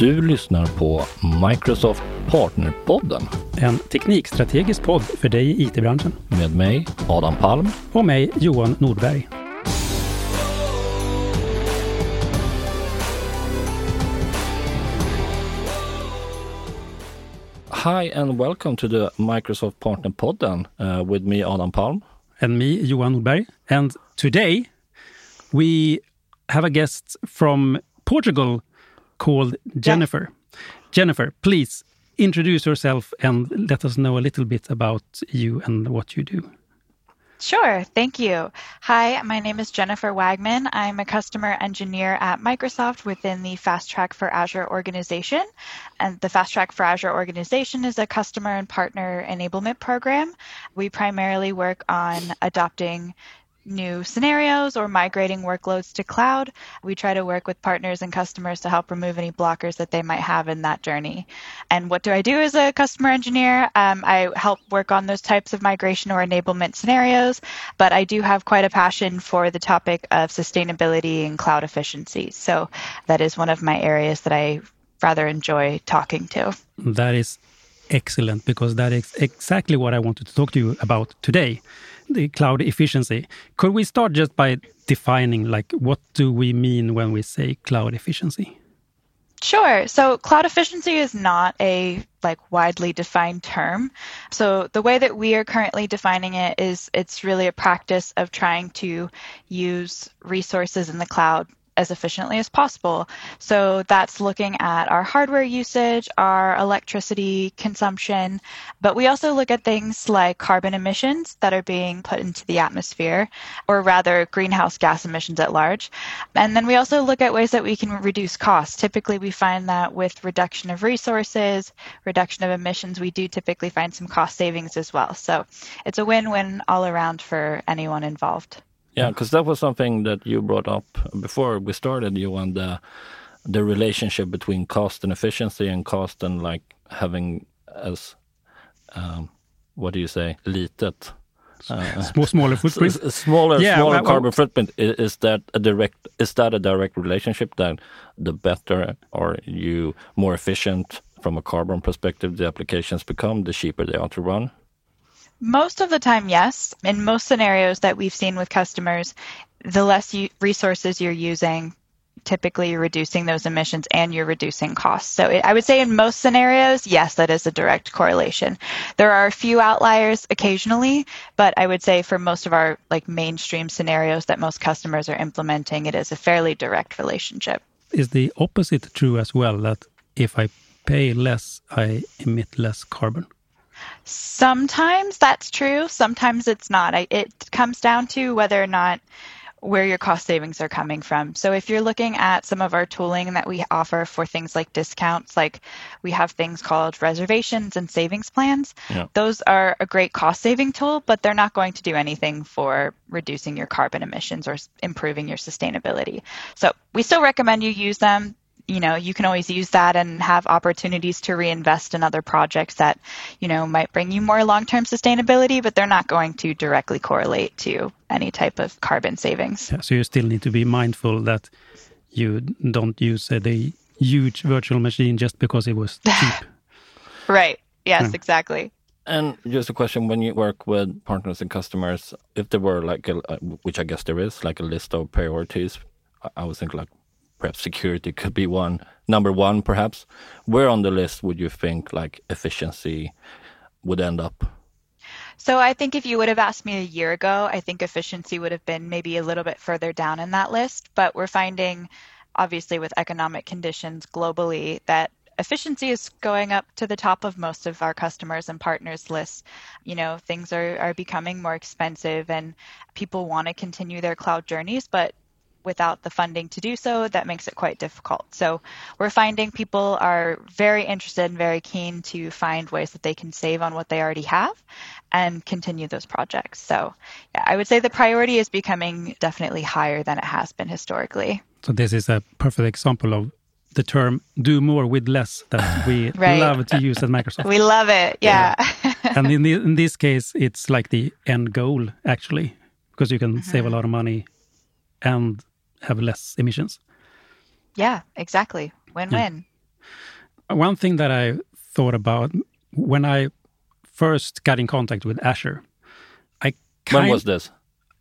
Du lyssnar på Microsoft Partnerpodden En teknikstrategisk podd för dig i IT-branschen. med mig, Adam Palm. Och mig, Johan Nordberg. Hi and welcome to the Microsoft Partnerpodden uh, with me, Adam Palm. And me, Johan Nordberg. And today we have a guest from Portugal called Jennifer. Jennifer, please introduce yourself and let us know a little bit about you and what you do. Sure, thank you. Hi, my name is Jennifer Wagman. I'm a customer engineer at Microsoft within the Fast Track for Azure organization. And the Fast Track for Azure organization is a customer and partner enablement program. We primarily work on adopting new scenarios or migrating workloads to cloud. We try to work with partners and customers to help remove any blockers that they might have in that journey. And what do I do as a customer engineer? Um, I help work on those types of migration or enablement scenarios, but I do have quite a passion for the topic of sustainability and cloud efficiency. So that is one of my areas that I rather enjoy talking to. That is excellent because that is exactly what I wanted to talk to you about today the cloud efficiency. Could we start just by defining like what do we mean when we say cloud efficiency? Sure. So cloud efficiency is not a like widely defined term. So the way that we are currently defining it is it's really a practice of trying to use resources in the cloud as efficiently as possible. So that's looking at our hardware usage, our electricity consumption, but we also look at things like carbon emissions that are being put into the atmosphere, or rather greenhouse gas emissions at large. And then we also look at ways that we can reduce costs. Typically, we find that with reduction of resources, reduction of emissions, we do typically find some cost savings as well. So it's a win win all around for anyone involved. Yeah, because that was something that you brought up before we started, you and the the relationship between cost and efficiency and cost and like having as um, what do you say, litet uh, Small, smaller footprint. Smaller, yeah, smaller well, carbon footprint. Is, is, that a direct? Is that a direct relationship? That the better are you more efficient from a carbon perspective, the applications become, the cheaper they are to run. Most of the time, yes. In most scenarios that we've seen with customers, the less you, resources you're using, typically you're reducing those emissions and you're reducing costs. So it, I would say in most scenarios, yes, that is a direct correlation. There are a few outliers occasionally, but I would say for most of our like mainstream scenarios that most customers are implementing, it is a fairly direct relationship. Is the opposite true as well that if I pay less, I emit less carbon? Sometimes that's true. Sometimes it's not. I, it comes down to whether or not where your cost savings are coming from. So if you're looking at some of our tooling that we offer for things like discounts, like we have things called reservations and savings plans. Yeah. Those are a great cost saving tool, but they're not going to do anything for reducing your carbon emissions or improving your sustainability. So we still recommend you use them you know, you can always use that and have opportunities to reinvest in other projects that, you know, might bring you more long-term sustainability, but they're not going to directly correlate to any type of carbon savings. Yeah, so you still need to be mindful that you don't use uh, the huge virtual machine just because it was cheap. right. Yes, yeah. exactly. And just a question: When you work with partners and customers, if there were like, a, which I guess there is, like a list of priorities, I would think like perhaps security could be one number one perhaps where on the list would you think like efficiency would end up so I think if you would have asked me a year ago, I think efficiency would have been maybe a little bit further down in that list. But we're finding, obviously, with economic conditions globally, that efficiency is going up to the top of most of our customers and partners lists. You know, things are, are becoming more expensive and people want to continue their cloud journeys, but without the funding to do so, that makes it quite difficult. So we're finding people are very interested and very keen to find ways that they can save on what they already have and continue those projects. So yeah, I would say the priority is becoming definitely higher than it has been historically. So this is a perfect example of the term do more with less that we right. love to use at Microsoft. we love it. Yeah. yeah. and in, the, in this case, it's like the end goal actually, because you can mm -hmm. save a lot of money and have less emissions. Yeah, exactly. Win win. One thing that I thought about when I first got in contact with Azure, I when was this?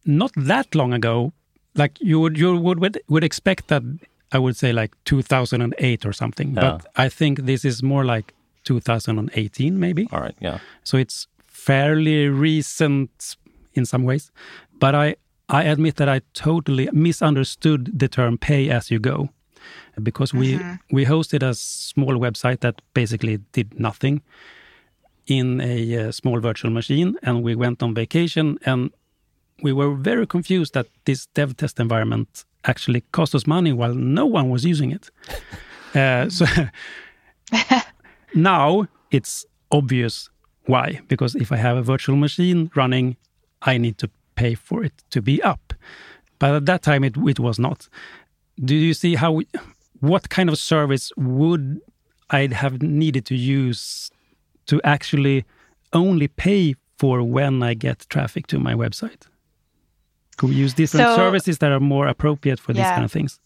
Not that long ago. Like you would you would would, would expect that I would say like 2008 or something, yeah. but I think this is more like 2018 maybe. All right, yeah. So it's fairly recent in some ways, but I I admit that I totally misunderstood the term pay as you go because we mm -hmm. we hosted a small website that basically did nothing in a uh, small virtual machine and we went on vacation and we were very confused that this dev test environment actually cost us money while no one was using it. uh, so now it's obvious why, because if I have a virtual machine running, I need to pay for it to be up. But at that time, it, it was not. Do you see how, what kind of service would I have needed to use to actually only pay for when I get traffic to my website? Could we use different so, services that are more appropriate for yeah. these kind of things?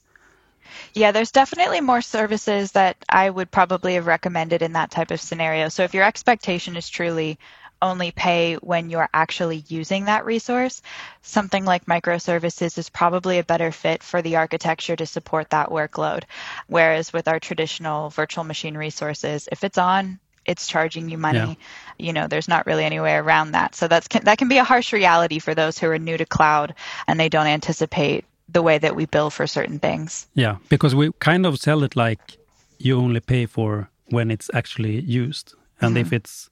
Yeah, there's definitely more services that I would probably have recommended in that type of scenario. So if your expectation is truly only pay when you're actually using that resource, something like microservices is probably a better fit for the architecture to support that workload. Whereas with our traditional virtual machine resources, if it's on, it's charging you money. Yeah. You know, there's not really any way around that. So that's that can be a harsh reality for those who are new to cloud and they don't anticipate the way that we bill for certain things. Yeah, because we kind of sell it like you only pay for when it's actually used. And mm-hmm. if it's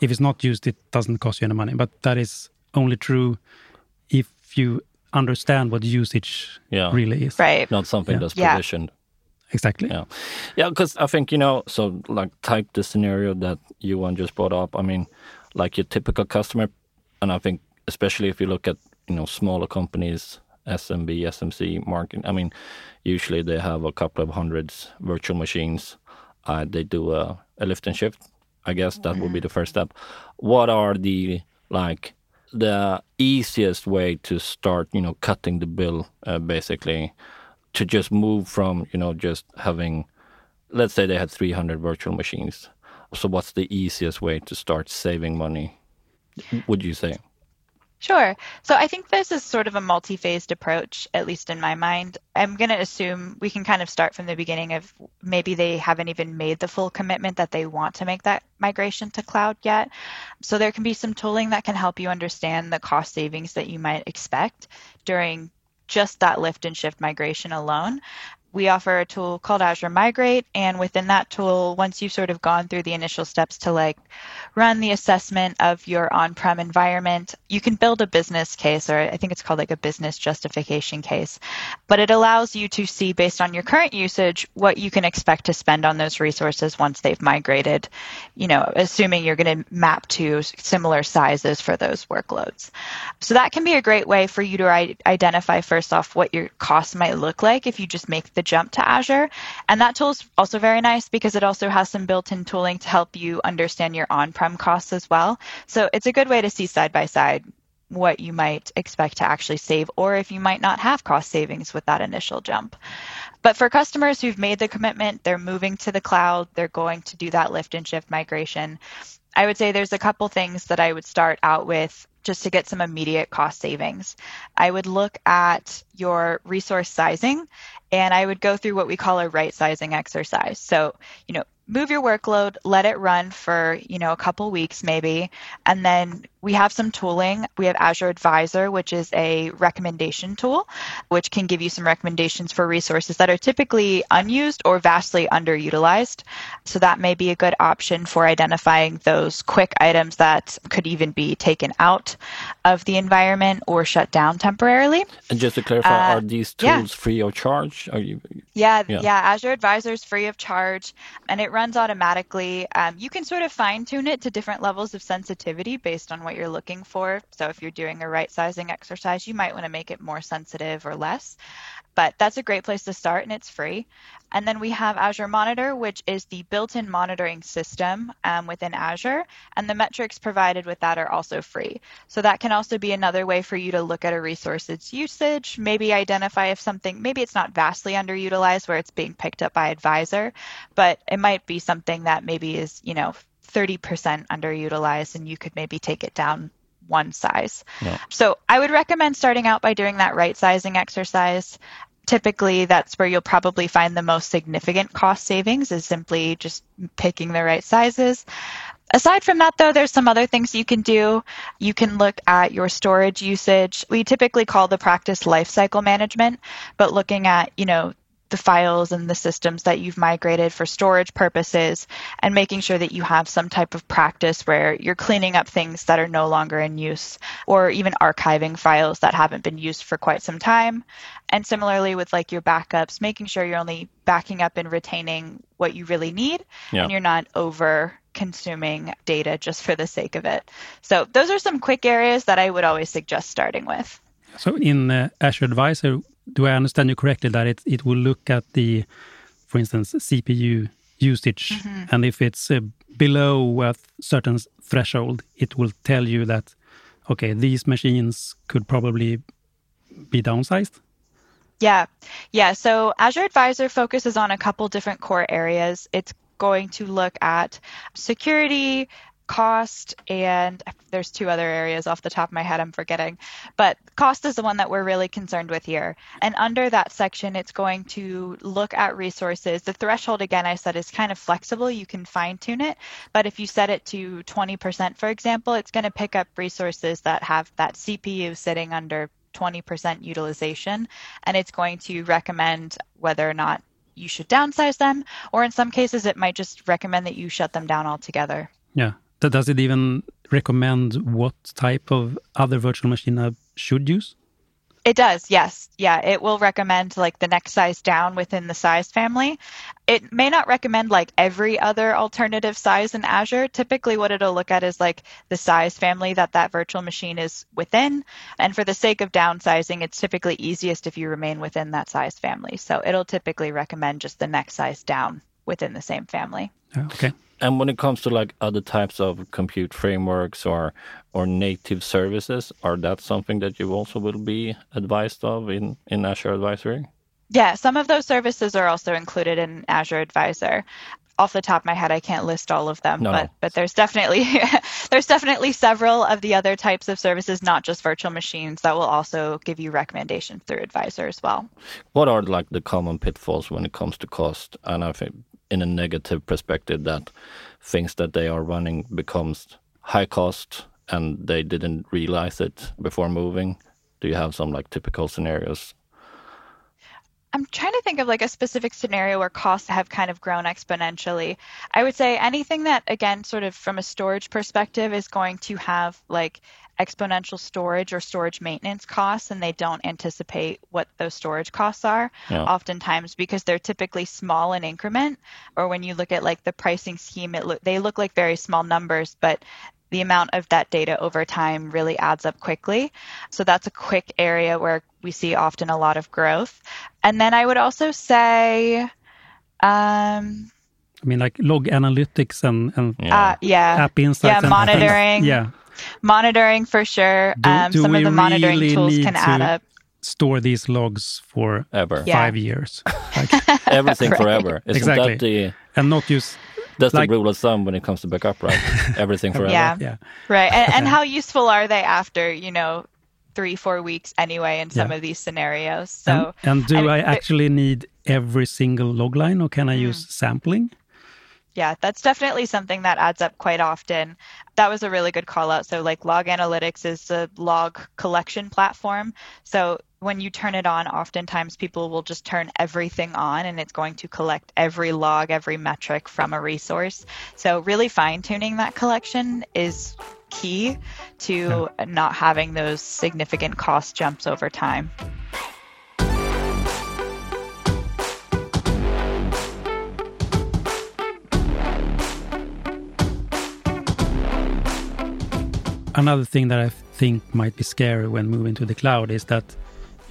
if it's not used it doesn't cost you any money. But that is only true if you understand what usage yeah. really is. Right. Not something yeah. that's provisioned. Yeah. Exactly. Yeah. Yeah, because I think, you know, so like type the scenario that Johan just brought up. I mean, like your typical customer, and I think especially if you look at, you know, smaller companies SMB, SMC market. I mean, usually they have a couple of hundreds virtual machines. Uh, they do a, a, lift and shift. I guess that would be the first step. What are the like the easiest way to start? You know, cutting the bill uh, basically to just move from you know just having, let's say they had 300 virtual machines. So what's the easiest way to start saving money? Would you say? Sure. So I think this is sort of a multi phased approach, at least in my mind. I'm going to assume we can kind of start from the beginning of maybe they haven't even made the full commitment that they want to make that migration to cloud yet. So there can be some tooling that can help you understand the cost savings that you might expect during just that lift and shift migration alone we offer a tool called Azure Migrate. And within that tool, once you've sort of gone through the initial steps to like run the assessment of your on prem environment, you can build a business case, or I think it's called like a business justification case. But it allows you to see based on your current usage what you can expect to spend on those resources once they've migrated, you know, assuming you're going to map to similar sizes for those workloads. So that can be a great way for you to identify first off what your costs might look like if you just make the jump to Azure. And that tool is also very nice because it also has some built in tooling to help you understand your on prem costs as well. So it's a good way to see side by side what you might expect to actually save or if you might not have cost savings with that initial jump. But for customers who've made the commitment, they're moving to the cloud, they're going to do that lift and shift migration. I would say there's a couple things that I would start out with just to get some immediate cost savings. I would look at your resource sizing and I would go through what we call a right sizing exercise. So, you know, move your workload, let it run for, you know, a couple weeks maybe, and then we have some tooling. We have Azure Advisor, which is a recommendation tool, which can give you some recommendations for resources that are typically unused or vastly underutilized. So that may be a good option for identifying those quick items that could even be taken out of the environment or shut down temporarily. And just to clarify, uh, are these tools yeah. free of charge? Are you? Yeah, yeah, yeah, Azure Advisor is free of charge, and it runs automatically. Um, you can sort of fine tune it to different levels of sensitivity based on what you're looking for. So if you're doing a right sizing exercise, you might want to make it more sensitive or less. But that's a great place to start and it's free. And then we have Azure Monitor, which is the built in monitoring system um, within Azure. And the metrics provided with that are also free. So that can also be another way for you to look at a resource's usage, maybe identify if something, maybe it's not vastly underutilized where it's being picked up by advisor, but it might be something that maybe is, you know, 30% underutilized and you could maybe take it down one size. Yeah. So I would recommend starting out by doing that right sizing exercise. Typically, that's where you'll probably find the most significant cost savings is simply just picking the right sizes. Aside from that, though, there's some other things you can do. You can look at your storage usage. We typically call the practice lifecycle management, but looking at, you know, the files and the systems that you've migrated for storage purposes and making sure that you have some type of practice where you're cleaning up things that are no longer in use or even archiving files that haven't been used for quite some time. And similarly with like your backups, making sure you're only backing up and retaining what you really need yeah. and you're not over consuming data just for the sake of it. So those are some quick areas that I would always suggest starting with. So in uh, Azure Advisor, do I understand you correctly that it, it will look at the, for instance, CPU usage, mm -hmm. and if it's uh, below a certain threshold, it will tell you that, okay, these machines could probably be downsized? Yeah, yeah. So Azure Advisor focuses on a couple different core areas. It's going to look at security, cost and there's two other areas off the top of my head I'm forgetting. But cost is the one that we're really concerned with here. And under that section, it's going to look at resources. The threshold, again, I said is kind of flexible. You can fine tune it. But if you set it to 20%, for example, it's going to pick up resources that have that CPU sitting under 20% utilization. And it's going to recommend whether or not you should downsize them, or in some cases, it might just recommend that you shut them down altogether. Yeah. Does it even recommend what type of other virtual machine I should use? It does, yes. Yeah, it will recommend like the next size down within the size family. It may not recommend like every other alternative size in Azure. Typically, what it'll look at is like the size family that that virtual machine is within. And for the sake of downsizing, it's typically easiest if you remain within that size family. So it'll typically recommend just the next size down within the same family. Oh, okay. And when it comes to like other types of compute frameworks or or native services, are that something that you also will be advised of in, in Azure Advisory? Yeah, some of those services are also included in Azure Advisor. Off the top of my head, I can't list all of them, no, but no. but there's definitely there's definitely several of the other types of services, not just virtual machines, that will also give you recommendations through Advisor as well. What are like the common pitfalls when it comes to cost? And I think in a negative perspective that things that they are running becomes high cost and they didn't realize it before moving? Do you have some like typical scenarios? I'm trying to think of like a specific scenario where costs have kind of grown exponentially. I would say anything that, again, sort of from a storage perspective, is going to have like exponential storage or storage maintenance costs and they don't anticipate what those storage costs are yeah. oftentimes because they're typically small in increment or when you look at like the pricing scheme it lo- they look like very small numbers but the amount of that data over time really adds up quickly so that's a quick area where we see often a lot of growth and then i would also say um, I mean, like log analytics and, and yeah. Uh, yeah. app insights. Yeah, monitoring. yeah monitoring for sure. Do, um, do some of the monitoring really tools can add up. Store these logs for ever five yeah. years. Like, Everything right. forever. Isn't exactly. That the, and not use that's like, the rule of thumb when it comes to backup, right? Everything forever. Yeah, yeah. right. And, and how useful are they after you know three, four weeks anyway in some yeah. of these scenarios? So, and, and do I, I actually need every single log line, or can I mm. use sampling? Yeah, that's definitely something that adds up quite often. That was a really good call out. So, like Log Analytics is a log collection platform. So, when you turn it on, oftentimes people will just turn everything on and it's going to collect every log, every metric from a resource. So, really fine tuning that collection is key to hmm. not having those significant cost jumps over time. Another thing that I think might be scary when moving to the cloud is that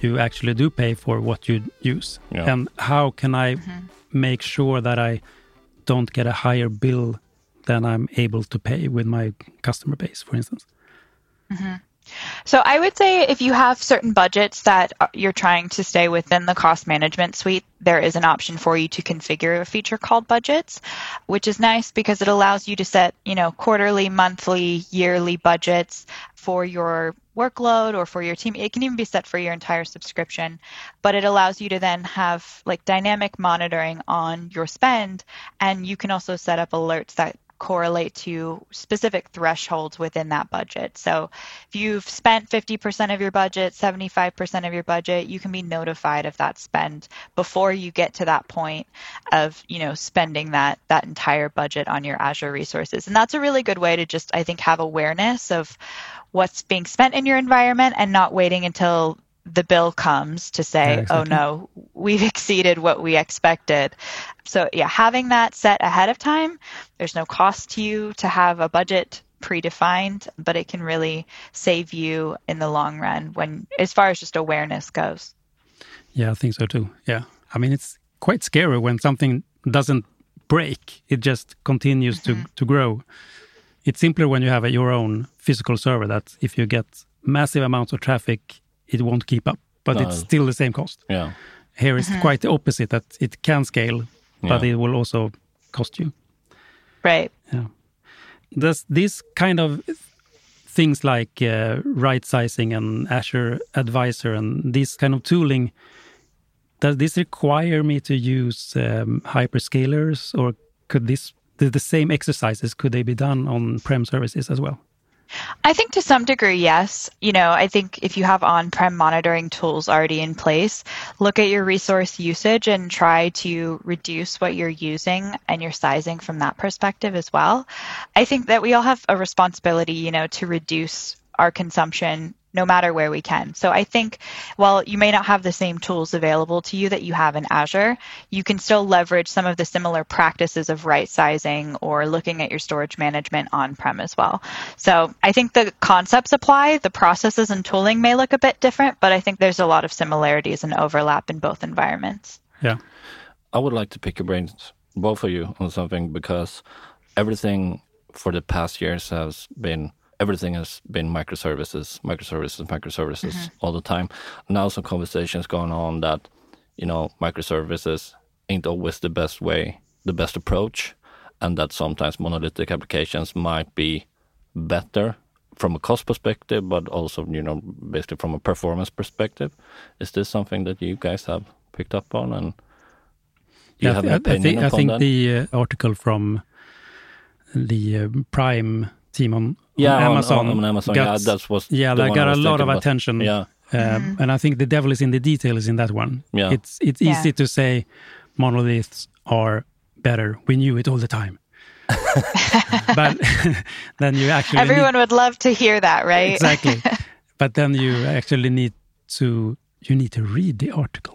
you actually do pay for what you use. Yeah. And how can I mm-hmm. make sure that I don't get a higher bill than I'm able to pay with my customer base, for instance? Mm-hmm. So I would say if you have certain budgets that uh, you're trying to stay within the cost management suite, there is an option for you to configure a feature called budgets, which is nice because it allows you to set, you know, quarterly, monthly, yearly budgets for your workload or for your team. It can even be set for your entire subscription, but it allows you to then have like dynamic monitoring on your spend and you can also set up alerts that correlate to specific thresholds within that budget. So if you've spent 50% of your budget, 75% of your budget, you can be notified of that spend before you get to that point of, you know, spending that that entire budget on your Azure resources. And that's a really good way to just I think have awareness of what's being spent in your environment and not waiting until the bill comes to say, Yeah, oh no, we've exceeded what we expected. So, yeah, having that set ahead of time, there's no cost to you to have a budget predefined, but it can really save you in the long run when, as far as just awareness goes. Yeah, I think so too. Yeah. I mean, it's quite scary when something doesn't break, it just continues to, mm-hmm. to grow. It's simpler when you have a, your own physical server that if you get massive amounts of traffic, it won't keep up, but No. it's still the same cost. Yeah. Here it's quite the opposite that it can scale, but Yeah. it will also cost you. Right. Yeah. Does this kind of things like uh, right sizing and Azure Advisor and this kind of tooling, does this require me to use um, hyperscalers or could this the, the same exercises could they be done on prem services as well? I think to some degree, yes. You know, I think if you have on prem monitoring tools already in place, look at your resource usage and try to reduce what you're using and your sizing from that perspective as well. I think that we all have a responsibility, you know, to reduce our consumption no matter where we can. So I think while you may not have the same tools available to you that you have in Azure, you can still leverage some of the similar practices of right sizing or looking at your storage management on prem as well. So I think the concepts apply, the processes and tooling may look a bit different, but I think there's a lot of similarities and overlap in both environments. Yeah. I would like to pick your brains, both of you, on something because everything for the past years has been everything has been microservices, microservices, microservices all the time. Now some conversations going on that you know microservices ain't always the best way, the best approach, and that sometimes monolithic applications might be better from a cost perspective, but also you know basically from a performance perspective. Is this something that you guys have picked up on and? Do you Yeah, have I, an thi- I opinion think, I think that? the uh, article from the uh, Prime team on, on yeah, on- Amazon, on, on Amazon. got, yeah, that was yeah, the that I got a lot of about. attention. Yeah, Um, And I think the devil is in the details in that one. Yeah. It's it's Yeah. easy to say monoliths are better. We knew it all the time. but then you actually need- Everyone would love to hear that, right? exactly. but then you actually need to you need to read the article.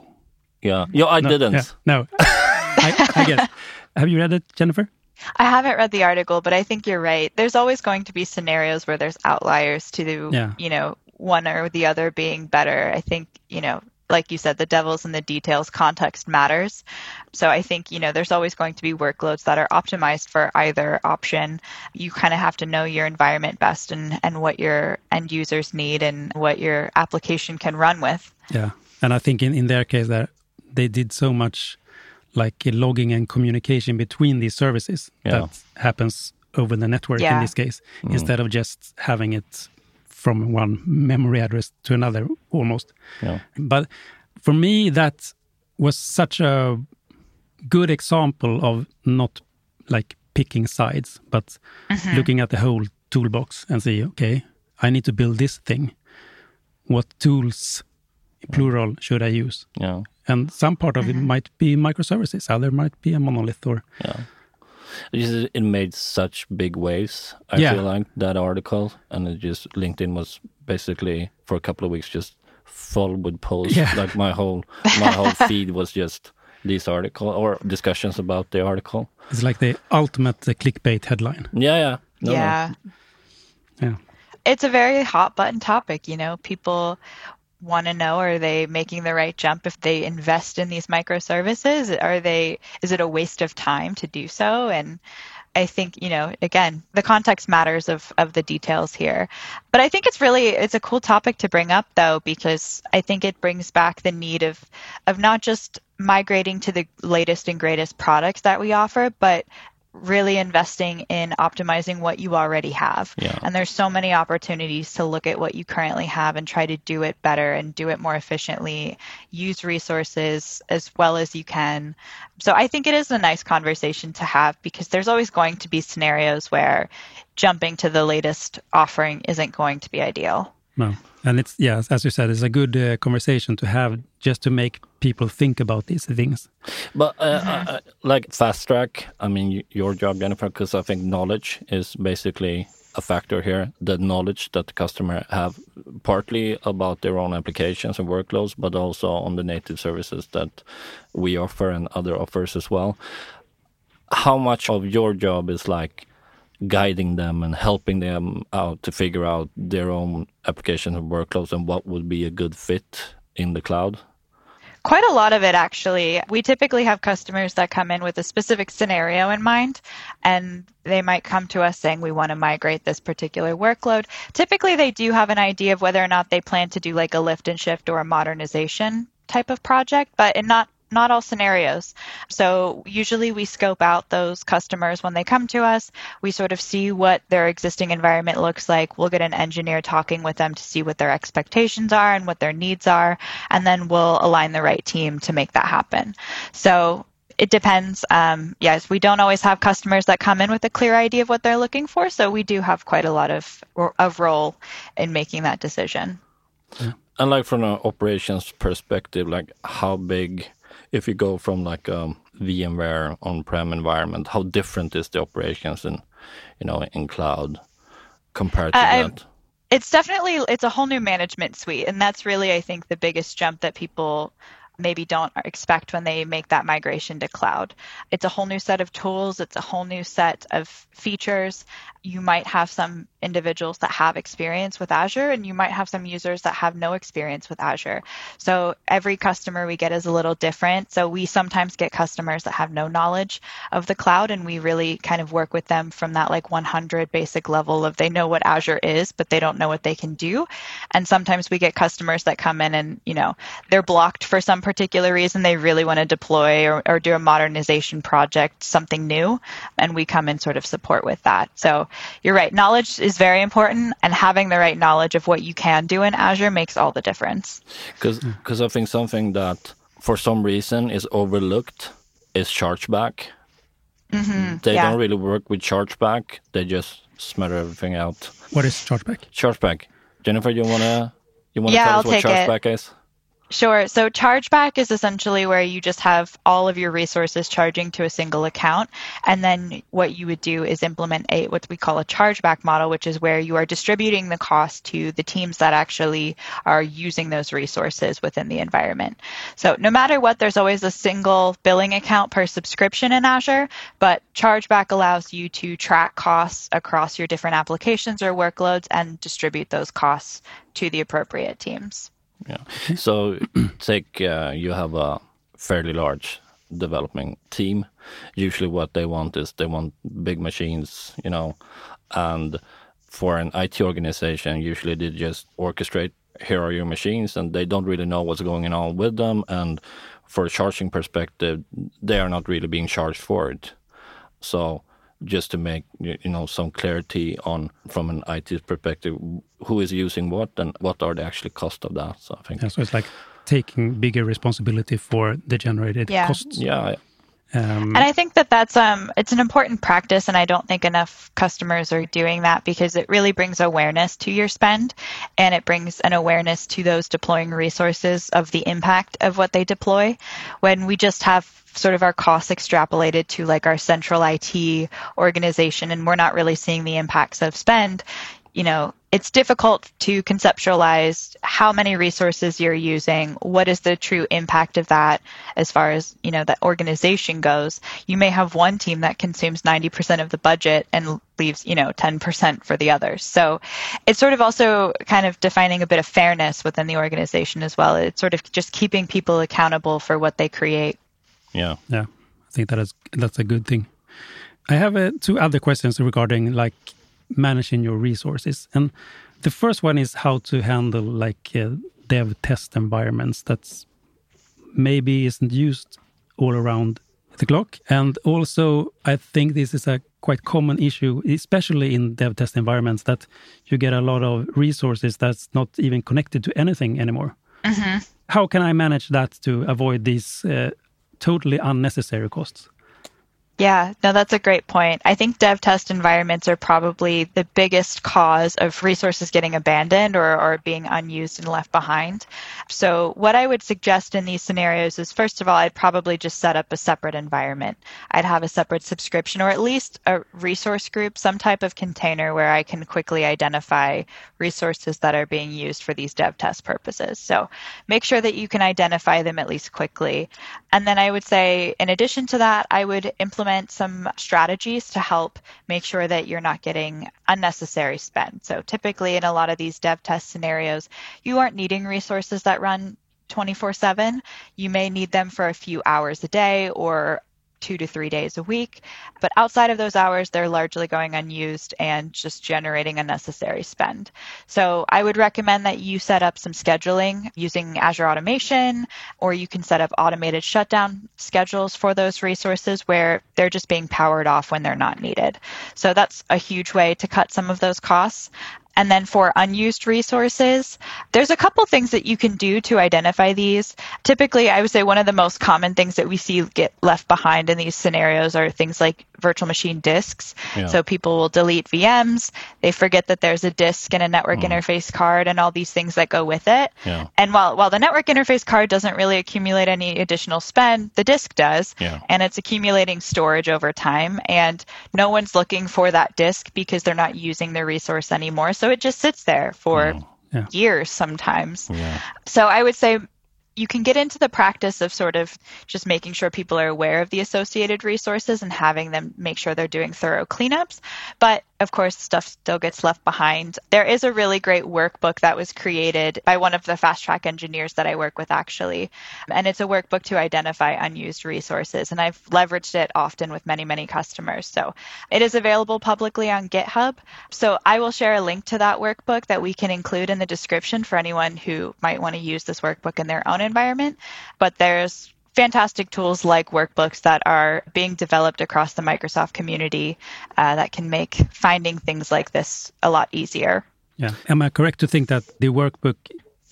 yeah, yeah. I No, didn't. yeah, no, I, I guess. Have you read it, Jennifer? I haven't read the article, but I think you're right. There's always going to be scenarios where there's outliers to, Yeah. you know, one or the other being better. I think, you know, like you said, the devil's in the details. Context matters. So I think, you know, there's always going to be workloads that are optimized for either option. You kind of have to know your environment best and, and what your end users need and what your application can run with. Yeah, and I think in, in their case that they did so much like uh, logging and communication between these services Yeah. that happens over the network in this case instead of just having it from one memory address to another almost. Yeah. But for me, that was such a good example of not like picking sides, but looking at the whole toolbox and say, okay, I need to build this thing. What tools, plural, should I use? Yeah, And some part of it mm-hmm. might be microservices, other might be a monolith or yeah. It, just, it made such big waves. I Yeah. feel like that article, and it just LinkedIn was basically for a couple of weeks just full with posts. Yeah. Like my whole my whole feed was just this article or discussions about the article. it's like the ultimate clickbait headline. Yeah, yeah, No, no. yeah. Yeah. it's a very hot button topic you know people want to know are they making the right jump if they invest in these microservices? Are they is it a waste of time to do so? And I think, you know, again, the context matters of, of the details here. But I think it's really it's a cool topic to bring up though, because I think it brings back the need of of not just migrating to the latest and greatest products that we offer, but really investing in optimizing what you already have. Yeah. And there's so many opportunities to look at what you currently have and try to do it better and do it more efficiently, use resources as well as you can. So I think it is a nice conversation to have because there's always going to be scenarios where jumping to the latest offering isn't going to be ideal. No. And it's, yeah, as you said, it's a good uh, conversation to have just to make people think about these things. But uh, mm-hmm. like fast track, I mean, your job, Jennifer, because I think knowledge is basically a factor here. The knowledge that the customer have partly about their own applications and workloads, but also on the native services that we offer and other offers as well. How much of your job is like guiding them and helping them out to figure out their own application and workloads and what would be a good fit in the cloud? Quite a lot of it, actually. We typically have customers that come in with a specific scenario in mind, and they might come to us saying, We want to migrate this particular workload. Typically, they do have an idea of whether or not they plan to do like a lift and shift or a modernization type of project, but in not not all scenarios. So usually we scope out those customers when they come to us. We sort of see what their existing environment looks like. We'll get an engineer talking with them to see what their expectations are and what their needs are, and then we'll align the right team to make that happen. So it depends. Um, yes, we don't always have customers that come in with a clear idea of what they're looking for, so we do have quite a lot of of role in making that decision. Yeah. And like from an operations perspective, like how big if you go from like a um, VMware on-prem environment, how different is the operations in, you know, in cloud compared to uh, that? It's definitely it's a whole new management suite, and that's really I think the biggest jump that people maybe don't expect when they make that migration to cloud. It's a whole new set of tools, it's a whole new set of features. You might have some individuals that have experience with Azure, and you might have some users that have no experience with Azure. So every customer we get is a little different. So we sometimes get customers that have no knowledge of the cloud, and we really kind of work with them from that like 100 basic level of they know what Azure is, but they don't know what they can do. And sometimes we get customers that come in and, you know, they're blocked for some particular reason they really want to deploy or, or do a modernization project, something new, and we come and sort of support with that. So you're right, knowledge is very important, and having the right knowledge of what you can do in Azure makes all the difference. Because I think something that for some reason is overlooked is chargeback. Mm-hmm, they yeah. don't really work with chargeback. They just smatter everything out. What is chargeback? Chargeback. Jennifer, you wanna you wanna yeah, tell I'll us what chargeback it. is? Sure. So chargeback is essentially where you just have all of your resources charging to a single account. And then what you would do is implement a what we call a chargeback model, which is where you are distributing the cost to the teams that actually are using those resources within the environment. So no matter what, there's always a single billing account per subscription in Azure, but chargeback allows you to track costs across your different applications or workloads and distribute those costs to the appropriate teams. Yeah. So take uh, you have a fairly large developing team. Usually, what they want is they want big machines, you know, and for an IT organization, usually they just orchestrate. Here are your machines, and they don't really know what's going on with them. And for a charging perspective, they are not really being charged for it. So just to make you know some clarity on from an IT perspective who is using what and what are the actual cost of that. So I think yeah, so it's like taking bigger responsibility for the generated yeah. costs. Yeah. Um, and I think that that's um, it's an important practice, and I don't think enough customers are doing that because it really brings awareness to your spend, and it brings an awareness to those deploying resources of the impact of what they deploy. When we just have sort of our costs extrapolated to like our central IT organization and we're not really seeing the impacts of spend, you know, it's difficult to conceptualize how many resources you're using, what is the true impact of that as far as, you know, the organization goes. You may have one team that consumes 90% of the budget and leaves, you know, 10% for the others. So it's sort of also kind of defining a bit of fairness within the organization as well. It's sort of just keeping people accountable for what they create. Yeah. Yeah. I think that is that's a good thing. I have uh, two other questions regarding like managing your resources. And the first one is how to handle like uh, dev test environments that's maybe isn't used all around the clock. And also, I think this is a quite common issue, especially in dev test environments, that you get a lot of resources that's not even connected to anything anymore. Mm -hmm. How can I manage that to avoid these uh, totally unnecessary costs? Yeah, no, that's a great point. I think dev test environments are probably the biggest cause of resources getting abandoned or, or being unused and left behind. So, what I would suggest in these scenarios is first of all, I'd probably just set up a separate environment. I'd have a separate subscription or at least a resource group, some type of container where I can quickly identify resources that are being used for these dev test purposes. So, make sure that you can identify them at least quickly. And then I would say, in addition to that, I would implement implement some strategies to help make sure that you're not getting unnecessary spend. So typically in a lot of these dev test scenarios, you aren't needing resources that run 24 7. You may need them for a few hours a day or two to three days a week. But outside of those hours, they're largely going unused and just generating unnecessary spend. So I would recommend that you set up some scheduling using Azure Automation, or you can set up automated shutdown schedules for those resources where they're just being powered off when they're not needed. So that's a huge way to cut some of those costs. And then for unused resources, there's a couple things that you can do to identify these. Typically, I would say one of the most common things that we see get left behind in these scenarios are things like virtual machine disks. Yeah. So people will delete VMs, they forget that there's a disk and a network mm. interface card and all these things that go with it. Yeah. And while while the network interface card doesn't really accumulate any additional spend, the disk does. Yeah. And it's accumulating storage over time and no one's looking for that disk because they're not using the resource anymore. So it just sits there for mm. yeah. years sometimes. Yeah. So I would say you can get into the practice of sort of just making sure people are aware of the associated resources and having them make sure they're doing thorough cleanups. But of course, stuff still gets left behind. There is a really great workbook that was created by one of the fast track engineers that I work with, actually. And it's a workbook to identify unused resources. And I've leveraged it often with many, many customers. So it is available publicly on GitHub. So I will share a link to that workbook that we can include in the description for anyone who might want to use this workbook in their own environment. But there's fantastic tools like workbooks that are being developed across the Microsoft community uh, that can make finding things like this a lot easier. Yeah. Am I correct to think that the workbook,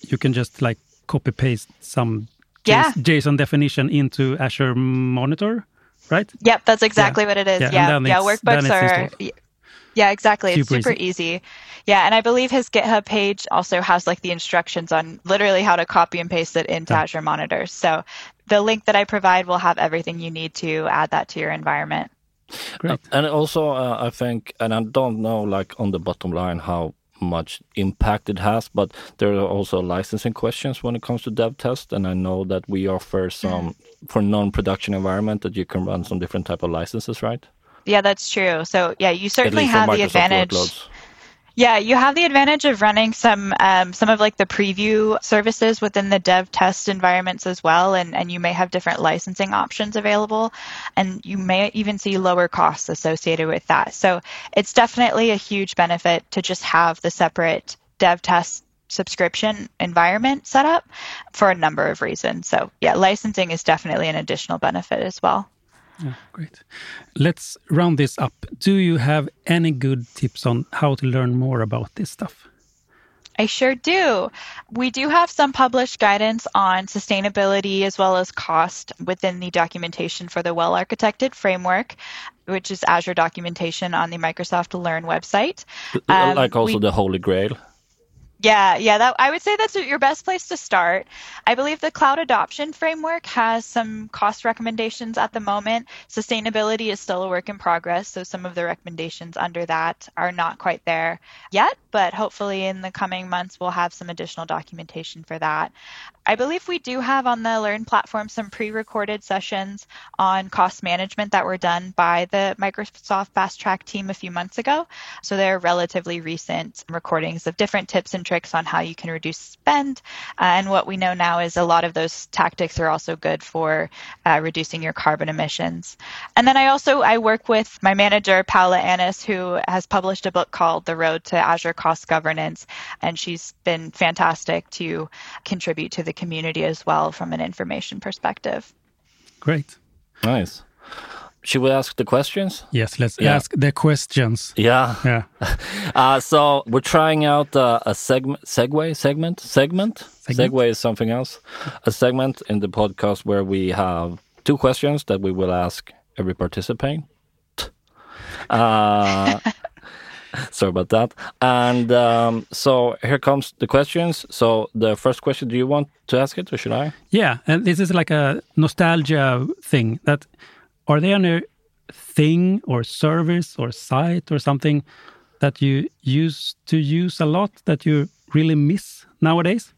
you can just like copy paste some yeah. JSON definition into Azure Monitor, right? Yep, that's exactly yeah. what it is. Yeah, yeah, yeah workbooks are. Yeah, exactly. Super it's super easy. easy. Yeah, and I believe his GitHub page also has like the instructions on literally how to copy and paste it into yeah. Azure Monitor. So the link that I provide will have everything you need to add that to your environment. Great. And also, uh, I think, and I don't know, like on the bottom line, how much impact it has, but there are also licensing questions when it comes to dev test. And I know that we offer some mm. for non-production environment that you can run some different type of licenses, right? Yeah, that's true. So yeah, you certainly have the advantage. Workloads. Yeah, you have the advantage of running some um, some of like the preview services within the dev test environments as well, and, and you may have different licensing options available, and you may even see lower costs associated with that. So it's definitely a huge benefit to just have the separate dev test subscription environment set up for a number of reasons. So yeah, licensing is definitely an additional benefit as well. Yeah, great. Let's round this up. Do you have any good tips on how to learn more about this stuff? I sure do. We do have some published guidance on sustainability as well as cost within the documentation for the well architected framework, which is Azure documentation on the Microsoft Learn website. Um, like also we, the Holy Grail. Yeah, yeah, that I would say that's your best place to start. I believe the cloud adoption framework has some cost recommendations at the moment. Sustainability is still a work in progress, so some of the recommendations under that are not quite there yet, but hopefully in the coming months we'll have some additional documentation for that. I believe we do have on the Learn platform some pre-recorded sessions on cost management that were done by the Microsoft Fast Track team a few months ago. So they're relatively recent recordings of different tips and tricks on how you can reduce spend. Uh, and what we know now is a lot of those tactics are also good for uh, reducing your carbon emissions. And then I also I work with my manager Paola Annis, who has published a book called The Road to Azure Cost Governance, and she's been fantastic to contribute to the community as well from an information perspective. Great. Nice. Should we ask the questions? Yes, let's Yeah. ask the questions. Yeah. Yeah. Uh, so we're trying out uh, a segment, segue, segment, segment. Segment. Segue is something else. A segment in the podcast where we have two questions that we will ask every participant. Uh, sorry about that. And um, so here comes the questions. So the first question: Do you want to ask it, or should I? Yeah, and this is like a nostalgia thing. That are there any thing or service or site or something that you used to use a lot that you really miss nowadays?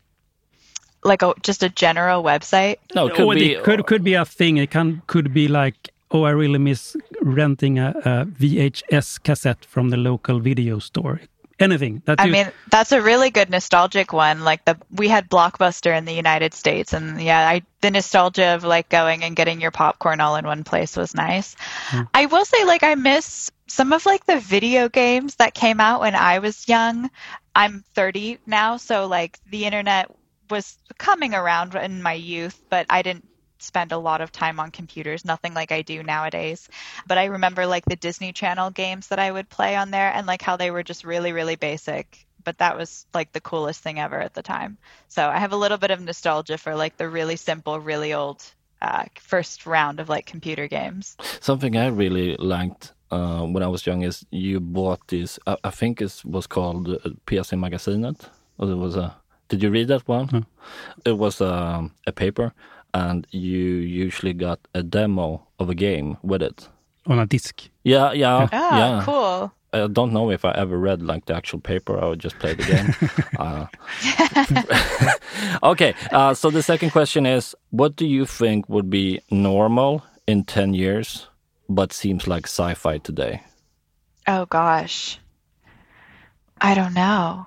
Like a, just a general website. No, it could or be. it could could be a thing. It can could be like, oh, I really miss renting a, a VHS cassette from the local video store. Anything that I mean, that's a really good nostalgic one. Like the we had Blockbuster in the United States, and yeah, I the nostalgia of like going and getting your popcorn all in one place was nice. Hmm. I will say, like, I miss some of like the video games that came out when I was young. I'm 30 now, so like the internet was coming around in my youth, but I didn't spend a lot of time on computers, nothing like I do nowadays. But I remember like the Disney Channel games that I would play on there and like how they were just really, really basic. But that was like the coolest thing ever at the time. So I have a little bit of nostalgia for like the really simple, really old uh, first round of like computer games. Something I really liked uh, when I was young is you bought this. I, I think it was called uh, PC Magasinet. Or it was a. Did you read that one? It was um, a paper, and you usually got a demo of a game with it. on a disc. Yeah, yeah, Ah, yeah. cool. I don't know if I ever read like the actual paper. I would just play the game. uh, okay, uh, so the second question is: What do you think would be normal in ten years, but seems like sci-fi today? Oh gosh. I don't know.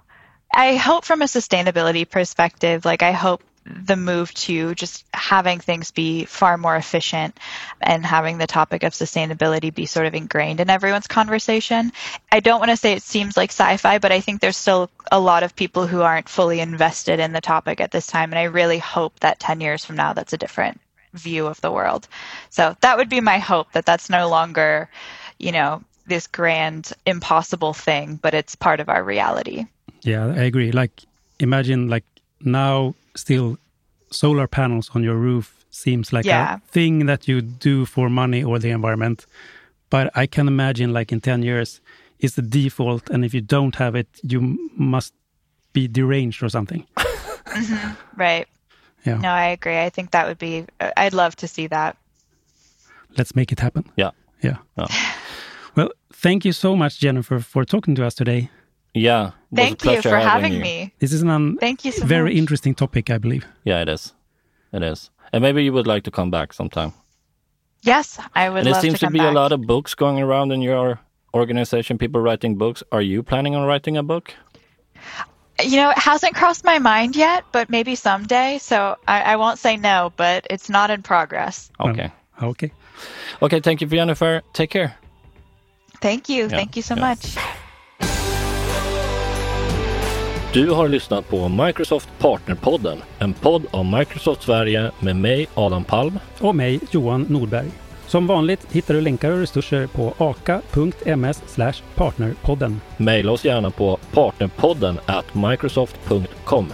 I hope from a sustainability perspective, like I hope the move to just having things be far more efficient and having the topic of sustainability be sort of ingrained in everyone's conversation. I don't want to say it seems like sci-fi, but I think there's still a lot of people who aren't fully invested in the topic at this time and I really hope that 10 years from now that's a different view of the world. So that would be my hope that that's no longer, you know, this grand impossible thing, but it's part of our reality. Yeah, I agree. Like, imagine like now still solar panels on your roof seems like Yeah. a thing that you do for money or the environment. But I can imagine like in 10 years, it's the default. And if you don't have it, you must be deranged or something. Right. Yeah. No, I agree. I think that would be, uh, I'd love to see that. Let's make it happen. Yeah, Yeah. Yeah. Well, thank you so much, Jennifer, for talking to us today. Yeah. it was a Thank you for having you. me. This is an Thank you so very much. interesting topic, I believe. Yeah, it is. It is. And maybe you would like to come back sometime. Yes, I would And it love seems to to, be back. a lot of books going around in your organization. People writing books. Are you planning on writing a book? You know, it hasn't crossed my mind yet, but maybe someday. So I, I won't say no, but it's not in progress. Okay. Okay. Okay. Thank you, Jennifer. Take care. Thank you. Thank you so yeah. much. Du har lyssnat på Microsoft Partnerpodden, en podd om Microsoft Sverige med mig, Adam Palm. Och mig, Johan Nordberg. Som vanligt hittar du länkar och resurser på aka.ms partnerpodden. Maila oss gärna på partnerpodden at microsoft.com.